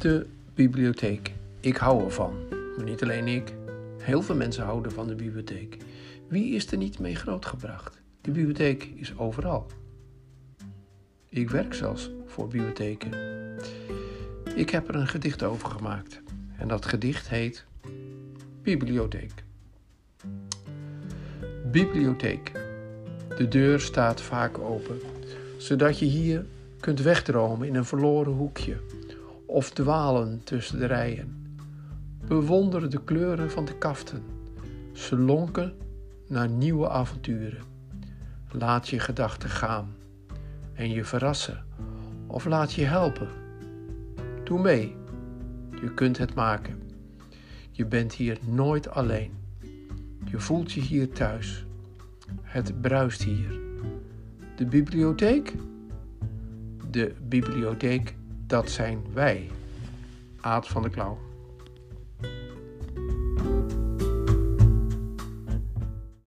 De bibliotheek. Ik hou ervan. Maar niet alleen ik. Heel veel mensen houden van de bibliotheek. Wie is er niet mee grootgebracht? De bibliotheek is overal. Ik werk zelfs voor bibliotheken. Ik heb er een gedicht over gemaakt. En dat gedicht heet Bibliotheek. Bibliotheek. De deur staat vaak open, zodat je hier kunt wegdromen in een verloren hoekje of dwalen tussen de rijen. Bewonder de kleuren van de kaften. Ze lonken naar nieuwe avonturen. Laat je gedachten gaan en je verrassen of laat je helpen. Doe mee. Je kunt het maken. Je bent hier nooit alleen. Je voelt je hier thuis. Het bruist hier. De bibliotheek? De bibliotheek, dat zijn wij. Aad van der Klauw.